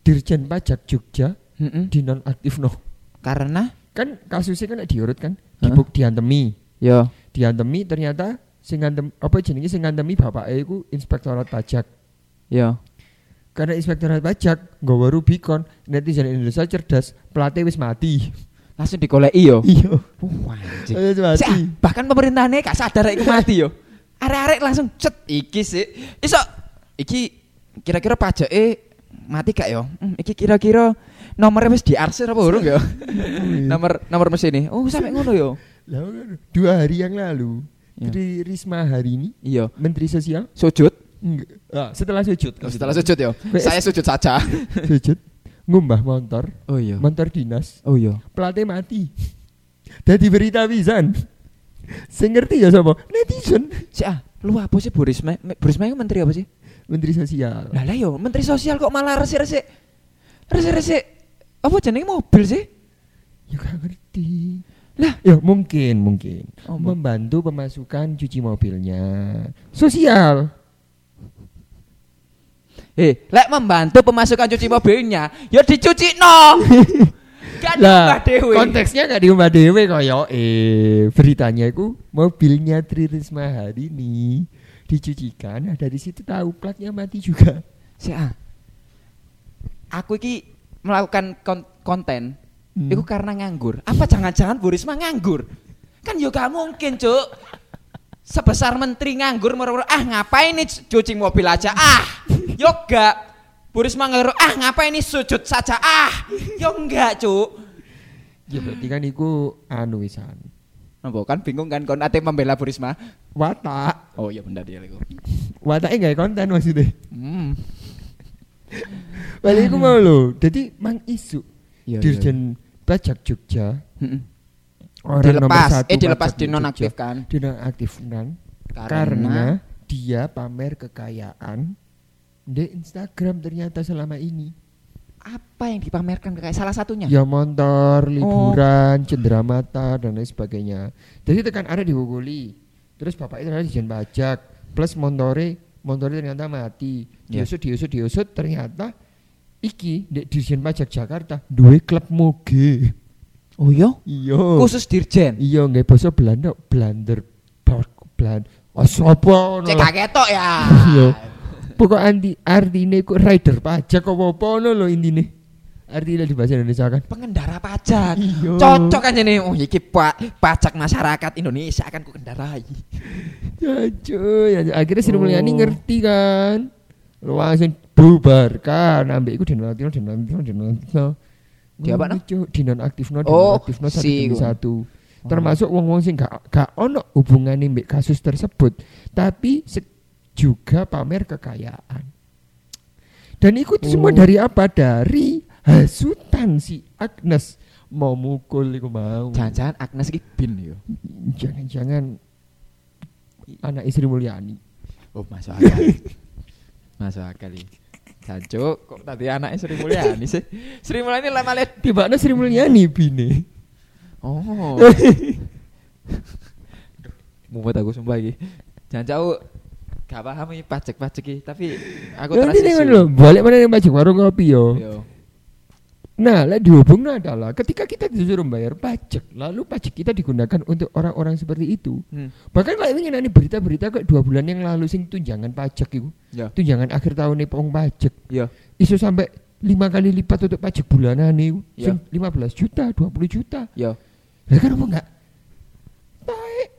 Dirjen Pajak Jogja Heeh. dinonaktif no Karena? Kan kasusnya kan diurut kan? Dibuk diantemi. Yo. Diantemi ternyata sing ngantem apa jenenge sing ngantemi bapake iku inspektorat pajak. Yo. Karena inspektorat pajak nggawa Rubicon netizen Indonesia cerdas pelatih wis mati. Langsung digoleki yo. iya. Wah, anjing. ah, bahkan pemerintahnya gak sadar iku mati yo. Arek-arek langsung cet iki sih. Iso iki kira-kira pajak eh mati gak yo? Hmm, iki kira-kira nomornya wis diarsir apa urung yo? nomor nomor mesin ini. Oh, sampai ngono yo. Lah, dua hari yang lalu Ya. Tri Risma hari ini Iya, Menteri Sosial sujud. ah, setelah sujud Oh, setelah sujud yo. Saya sujud saja. sujud ngumbah motor Oh iya. motor dinas Oh iya. pelatih mati Dadi berita pisan sing ngerti ya sapa netizen Si ah, lu apa sih Bu Risma? Bu Risma itu menteri apa sih? Menteri Sosial Lah lah yo, menteri sosial kok malah resik-resik. Resik-resik. Apa jenenge mobil sih? ya gak ngerti Lah, ya mungkin mungkin Apa? membantu pemasukan cuci mobilnya sosial eh, lek membantu pemasukan cuci mobilnya, ya dicuci no. Gak lah diubah dewe. konteksnya gak diubah dewe koyo eh beritanya itu mobilnya Tri Risma hari ini dicucikan nah dari situ tahu platnya mati juga Si ah. Aku iki melakukan kon- konten Hmm. Iku karena nganggur. Apa jangan-jangan Bu Risma nganggur? Kan yo gak mungkin, Cuk. Sebesar menteri nganggur moro ah ngapain nih cuci mobil aja ah. Yo gak. Bu Risma nganggur ah ngapain nih sujud saja ah. Yo enggak, Cuk. ya berarti kan iku anu wisan Apa kan bingung kan kon ate membela Bu Risma? Watak Oh iya benar dia iku. wataknya gak konten maksudnya Hmm. Balik iku mau lo jadi mang isu Iya, Dirjen Pajak Jogja Heeh. orang nomor Dilepas, satu eh dilepas dinonaktifkan. Dinonaktifkan Karena, karena dia pamer kekayaan di Instagram ternyata selama ini apa yang dipamerkan kayak salah satunya? ya motor Oh. liburan cendera mata dan lain sebagainya jadi tekan ada dihukuli terus bapak itu ternyata dijen pajak plus montore montore ternyata mati Ya. diusut diusut diusut ternyata iki di dijen pajak Jakarta duwe klub moge Oh iya? iya Khusus dirjen. iya nggak bahasa Belanda Blander Bland oh sopo Cek gak ketok ya. Iya. Pokok anti artine ku rider pajak apa apa ngono lho intine. Artinya di bahasa Indonesia kan. pengendara pajak. Iya. Cocok kan ini. Oh, iki pa pajak masyarakat Indonesia akan ku kendarai. Ya cuy, ya, akhirnya Sri Mulyani Oh. ngerti kan. Langsung bubarkan, ambek iku dinonaktifno dinonaktifno dinonaktifno. Di apa, no? Cuy, dinonaktifno Oh, dinonaktifno satu demi iku. satu. Termasuk wong-wong sing gak gak ono hubungane mbek kasus tersebut, tapi se- juga pamer kekayaan. Dan ikut semua Oh. dari apa? Dari hasutan si Agnes mau mukul iku mau. Jangan-jangan Agnes iki bin yo. Jangan-jangan anak istri Mulyani. Oh, masuk akal. masuk akal iki. Jancuk, kok tadi anak Sri Mulyani sih? Sri Mulyani lah malah Tiba Sri Mulyani bine. Oh. Mumet aku sumpah iki. Jangan jauh gak paham iki pajak-pajak iki, tapi aku terasa ini kan lho, balik mana yang pajak warung kopi yo. Yo. Nah, lah dihubungnya adalah ketika kita disuruh bayar pajak, lalu pajak kita digunakan untuk orang-orang seperti itu. Hmm. Bahkan kalau ini nanti berita-berita kayak dua bulan yang lalu sing tunjangan pajak itu, Ya. tunjangan akhir tahun nih pong pajak, Ya. isu sampai lima kali lipat untuk pajak bulanan nih, Ya. sing 15 juta, 20 juta. Yo. Lah kan apa enggak? Baik.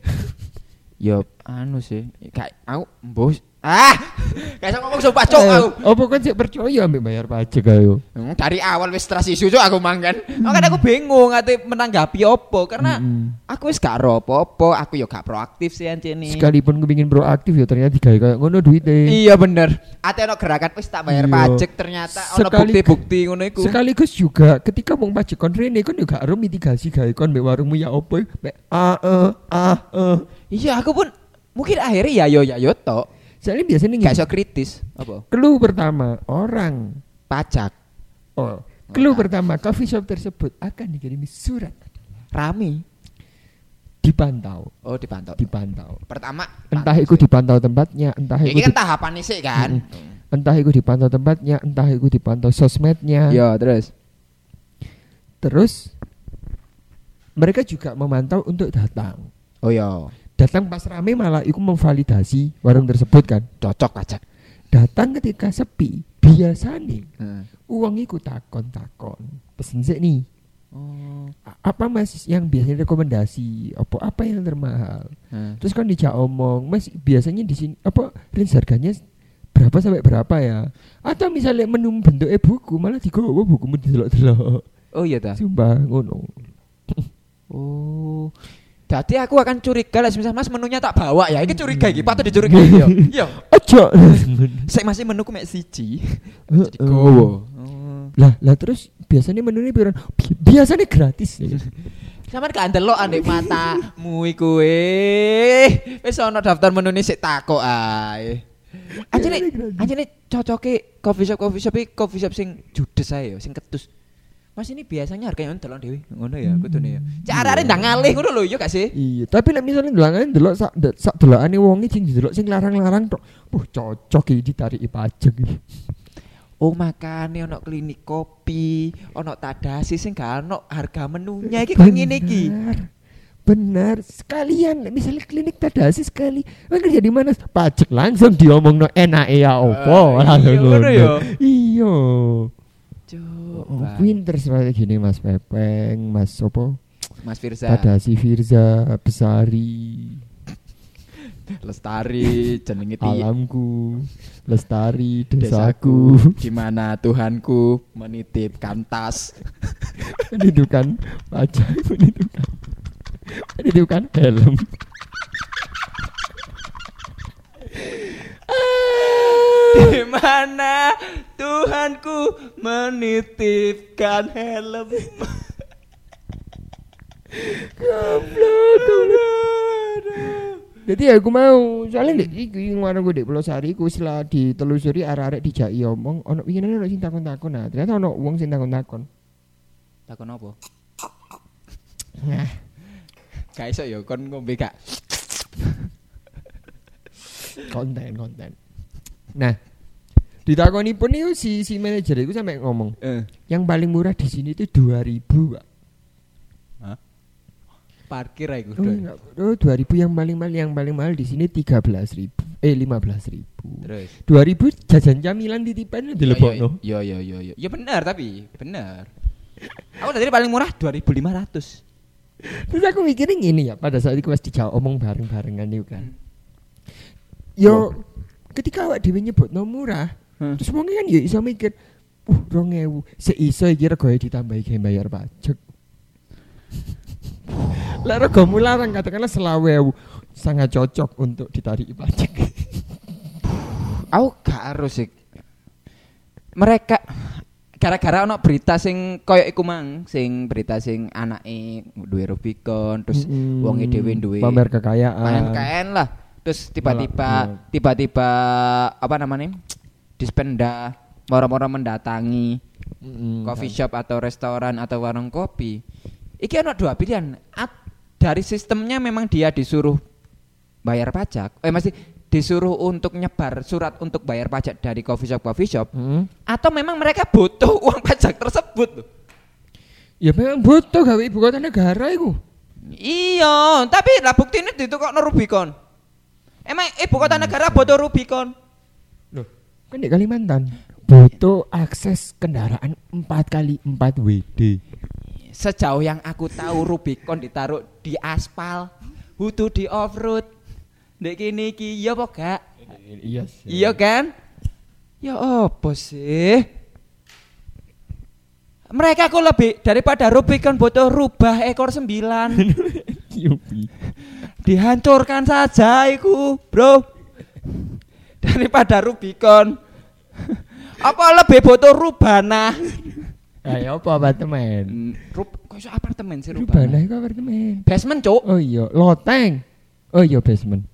Yo anu sih. Kayak aku mbos. Ah. Kayak iso ngomong sumpah cok aku. Eh, Apa kan sih percaya ambil bayar pajak ayo? Hmm, dari awal wis trust isu cok aku mangkan. Makanya aku bingung ate menanggapi opo karena Mm-mm. aku wis gak ro apa-apa, aku yo gak proaktif sih ancene. Sekalipun kepingin proaktif ya ternyata digawe kayak ngono duitnya. Iya bener. Ate ono gerakan wis tak bayar Iya. pajak ternyata ono bukti-bukti ngono iku. Sekaligus juga ketika mau pajak kon rene kon juga harus mitigasi gawe kon mbek warungmu ya opo mbek a eh ah eh. Iya, aku pun mungkin akhirnya ya yo ya yo tok. Soalnya biasanya Gak gini, iso kritis. Apa? clue pertama orang Pajak. oh clue pertama coffee shop tersebut akan dikirimi surat Rami. dipantau Oh, dipantau. dipantau Pertama entah itu dipantau tempatnya entah Ya, itu ini kan tahapan sih kan. entah itu dipantau tempatnya entah itu dipantau sosmednya Ya, terus. terus mereka juga memantau untuk datang Oh ya, datang pas rame malah ikut memvalidasi warung tersebut kan cocok aja. datang ketika sepi biasanya Heeh. uang ikut takon takon pesen sih nih Oh. Apa mas yang biasanya rekomendasi apa apa yang termahal Heeh. terus kan dijak omong mas biasanya di sini apa range harganya berapa sampai berapa ya atau misalnya menu bentuknya buku malah digowo bukumu didelok-delok Oh iya ta. sumpah ngono Oh. Jadi aku akan curiga lah misal Mas menunya tak bawa ya. Ini curiga iki, patut dicurigai ya. Iya. ojo Saya masih menuku mek siji. Jadi gowo. Oh. lah lah terus biasanya menunya piran Bi- biasanya gratis ya. Sampeyan gak ndelok andek matamu iku eh. Wis ana daftar menune sik takok ae. Anjene anjene cocoke coffee shop coffee shop iki coffee shop sing judes ae ya, sing ketus. Mas ini biasanya harganya ndelok dhewe. Ngono ya, kudune ya. Carane ndang ngalih ngono lho, iya gak sih? iya tapi lah misalnya delokane delok sak sak delokane wong iki sing delok sing larang-larang tok wah cocok iki ditarik pajak iki Oh makane ono klinik kopi, ono tadasi sing gak ono harga menunya iki kok ngene iki. Benar. Sekalian misalnya klinik tadasi sekali. Kan kerja di mana? Pajak langsung diomong no enak ya opo. Ah, langsung iya, ngono ngono. ya. Iya. Coba. Oh, pinter seperti gini Mas Pepeng, Mas Sopo, Mas Firza, Tadasi Firza, Besari, Lestari, jenenge Alamku, Lestari, desaku. Desaku, Gimana Tuhanku menitipkan tas. pendidikan pajak, pendidikan, pendidikan helm. Gimana Tuhanku menitipkan helm. Jadi aku mau soalnya dek iki warung gue dek Pulau Sari ku setelah ditelusuri arek-arek dijaki omong ono winginane ono sing takon-takon nah ternyata ono wong sing takon-takon. Takon apa? Nah, Gak iso ya kon ngombe gak. Konten konten. Nah, ditakoni pun itu si si manajer itu sampai ngomong Eh, yang paling murah di sini itu 2000 pak. parkir ae Oh, enggak. oh 2000 yang paling mahal yang paling mahal di sini 13.000 eh 15.000. Terus 2000 jajan camilan titipan dilebokno. Yo yo yo yo. Ya benar tapi benar. Aku tadi paling murah 2500. Terus aku mikirin gini ya pada saat itu pas dijawab omong bareng-barengan itu kan. Yo ketika awak dhewe nyebutno murah, Hmm. terus wong kan ya iso mikir, "Uh, 2000, seiso iki regoe ditambahi gawe bayar pajak." Lah regomu larang katakanlah selawewu sangat cocok untuk ditarik pajak. Aku gak harus sih. Mereka gara-gara ono berita sing koyo iku mang, sing berita sing anake duwe Rubicon, terus Mm-mm. wonge dhewe duwe pamer kekayaan. KN lah. Terus tiba-tiba iya. tiba-tiba apa namanya? Dispenda moro-moro mendatangi Mm-mm. coffee shop atau restoran atau warung kopi. Iki ono dua pilihan. At- dari sistemnya memang dia disuruh bayar pajak. Eh masih disuruh untuk nyebar surat untuk bayar pajak dari coffee shop coffee shop Mm. atau memang mereka butuh uang pajak tersebut loh. Ya memang butuh gawe ibu kota negara iku. Iya, tapi lah bukti ini itu kok Rubicon. Emang ibu kota negara butuh Rubicon? Loh, kan di Kalimantan butuh akses kendaraan 4 kali 4 WD. Sejauh yang aku tahu Rubicon ditaruh di aspal, butuh di off road. Dek kini iki iya apa gak? Iya sih. Iya kan? Ya apa sih? Mereka aku lebih daripada Rubicon butuh rubah ekor sembilan. Dihancurkan saja iku, bro. Daripada Rubicon. apa lebih butuh rubana? Ayo apa apartemen? Hmm, Rub, kok iso apartemen sih Rubana rubana? iku apartemen. Basement, Cuk. Oh iya, loteng. Oh iya basement.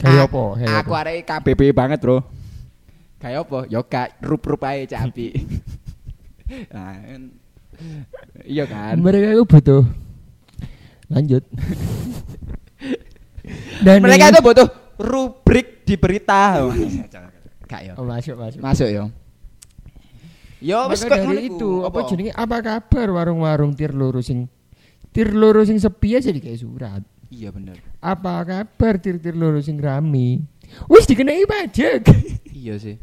Kayak apa? Kayak Aku arek KBB banget, Bro. Kayak apa? Yo gak rup-rup ae capi. nah, kan- iya kan? Mereka itu butuh. Lanjut. Dan Mereka itu butuh rubrik di berita. Kak yo. Oh, masuk masuk. Masuk yo. Yo wis kok dari itu apa jenenge apa kabar warung-warung tir loro sing tir loro sing sepi aja kayak surat. Iya bener. Apa kabar tir-tir loro sing rame? Wis dikenai pajak. Iya sih.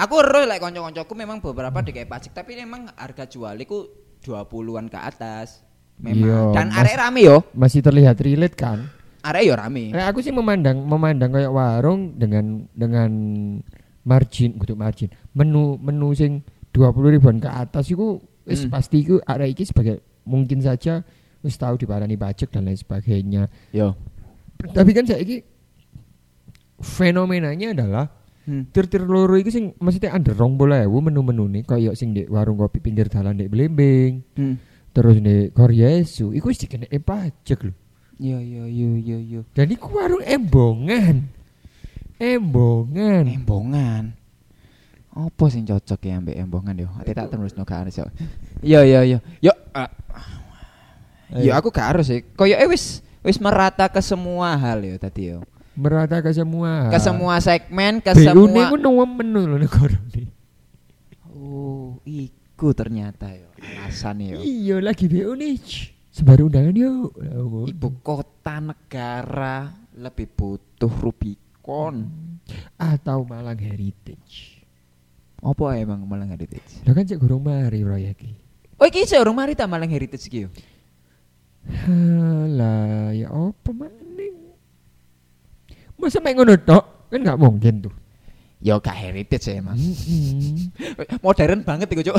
Aku ero lek kanca-kancaku memang beberapa dikai pajak tapi memang harga jual iku 20-an ke atas. Memang. Iya, Dan arek rame yo. Masih terlihat relate kan? Arek yo rame. Nah, aku sih memandang memandang kayak warung dengan dengan margin, untuk margin. Menu menu sing 20 ribuan ke atas itu wis Hmm. pasti iku arek iki sebagai mungkin saja wis tahu diparani pajak dan lain sebagainya. Yo. Tapi kan saya ini fenomenanya adalah Hmm. tir-tir loro iki sing maksudnya under rong bola menu-menu nih kayak sing di warung kopi pinggir dalan di Blembing, Hmm. Terus di Koryesu, iku wis dikenai pajak lho. Iya iya iya iya iya. Dan iku warung embongan. Embongan. Embongan. Apa sing cocok ya ambek embongan yo? Ati tak terus no gak yo. Iya iya iya. Yo ah, yo aku gak harus sih. Koyoke wis wis merata ke semua hal yo tadi yo. merata ke semua. Ke semua segmen, ke BU semua niku nomor menu lho negara ini. Oh, iku ternyata yo alasan yo. Iya lagi BU nih. Sebar undangan yuk. Ibu kota negara lebih butuh Rubicon. Atau Malang Heritage. Apa emang Malang Heritage? Lah kan cek gurung mari proyek iki. Oh, iki sih orang mari ta Malang Heritage iki yo. Halah, ya apa maning? Masa main ngono tok? Kan nggak mungkin tuh. Yo gak heritage ya emang. Modern banget iku, Cuk.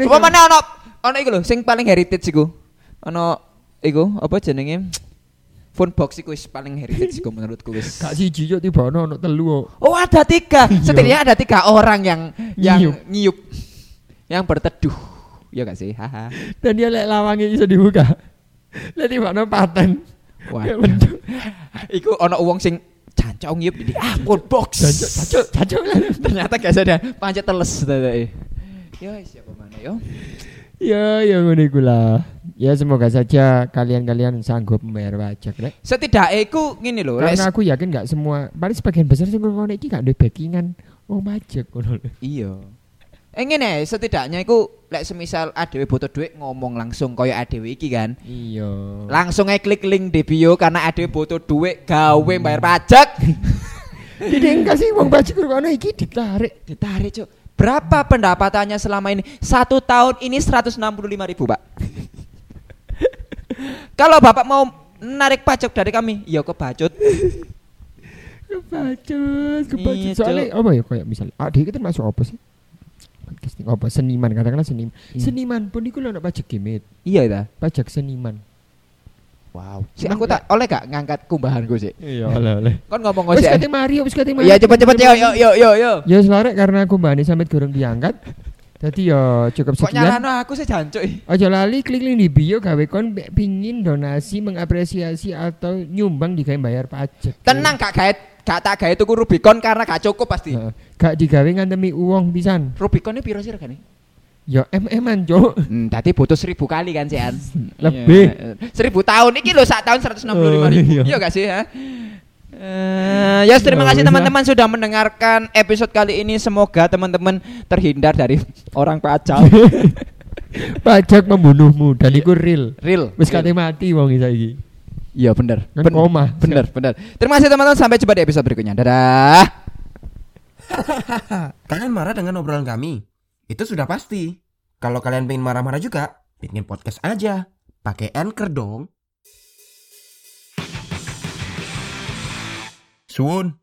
Apa mana ono ono iku lho sing paling heritage iku. Ono iku apa jenenge? Phone box iku wis paling heritage iku menurutku wis. Gak siji yo tiba ono ono telu. Oh ada tiga, Iya. setidaknya ada tiga orang yang yang Nyiup. nyiup, yang berteduh, ya gak sih, haha. Dan dia lek lawangnya bisa dibuka. Lek tiba ono paten. Wah, Kayak bentuk. iku ono uang sing cancok nyiup jadi ah phone box. Cacuk. Ternyata gak sadar, pancet teles tadi. Ya siapa mana yo? Ya, ya ngono iku lah. Ya semoga saja kalian-kalian sanggup membayar pajak rek. Setidaknya iku ngene lho, Karena aku yakin gak semua, paling sebagian besar sing ngono iki gak duwe backingan wong pajak. Iya. Eh ngene, setidaknya iku lek semisal adewe butuh duit ngomong langsung koyo adewe iki kan. Iya. Langsung aja klik link di bio karena adewe butuh duit gawe bayar pajak. Jadi kasih uang pajak ngono iki ditarik. Ditarik, Cuk. Berapa pendapatannya selama ini? Satu tahun ini 165 ribu, Pak. Kalau Bapak mau narik pajak dari kami, ya kebacut. Kebacut, kebacut. Iya, Soalnya apa ya kayak misalnya, adik kita masuk apa sih? Podcasting apa? Seniman katakanlah seniman. Iya. Seniman pun iku lho pajak gimit, Iya ta. pajak seniman. Wow. Si aku tak oleh gak ngangkat kumbahanku sih. Iya, oleh oleh. Kon ngomong Wis sih. kate Mario, wis kate Mario. Iya cepet-cepet yo yo yo yo yo. Ya selare karena aku mbane sampe gorong diangkat. Jadi ya cukup Kok sekian. nyalano aku sih jancuk. Aja lali klik link di bio gawe kon pingin donasi mengapresiasi atau nyumbang digawe bayar pajak. Tenang gak gawe gak tak gawe tuku Rubicon karena gak cukup pasti. Heeh. Gak digawe ngantemi uang pisan. Rubiconnya piro sih regane? Ya MM-an, Cuk. Hmm, tadi butuh seribu kali kan sih An? Lebih. Iya. Seribu tahun ini loh saat tahun 165 Oh, ribu. iya. Iya gak sih ya? Eh, ya terima Ya, kasih lah. teman-teman sudah mendengarkan episode kali ini. Semoga teman-teman terhindar dari orang pajak. Pajak membunuhmu dan iku real. Real. Wis kate mati wong iki saiki. Iya bener. Kan Ben- koma. Bener, bener. Terima kasih teman-teman. Sampai jumpa di episode berikutnya. Dadah. Kalian marah dengan obrolan kami? Itu sudah pasti. Kalau kalian pengen marah-marah juga, bikin podcast aja. Pakai Anchor dong. Soon.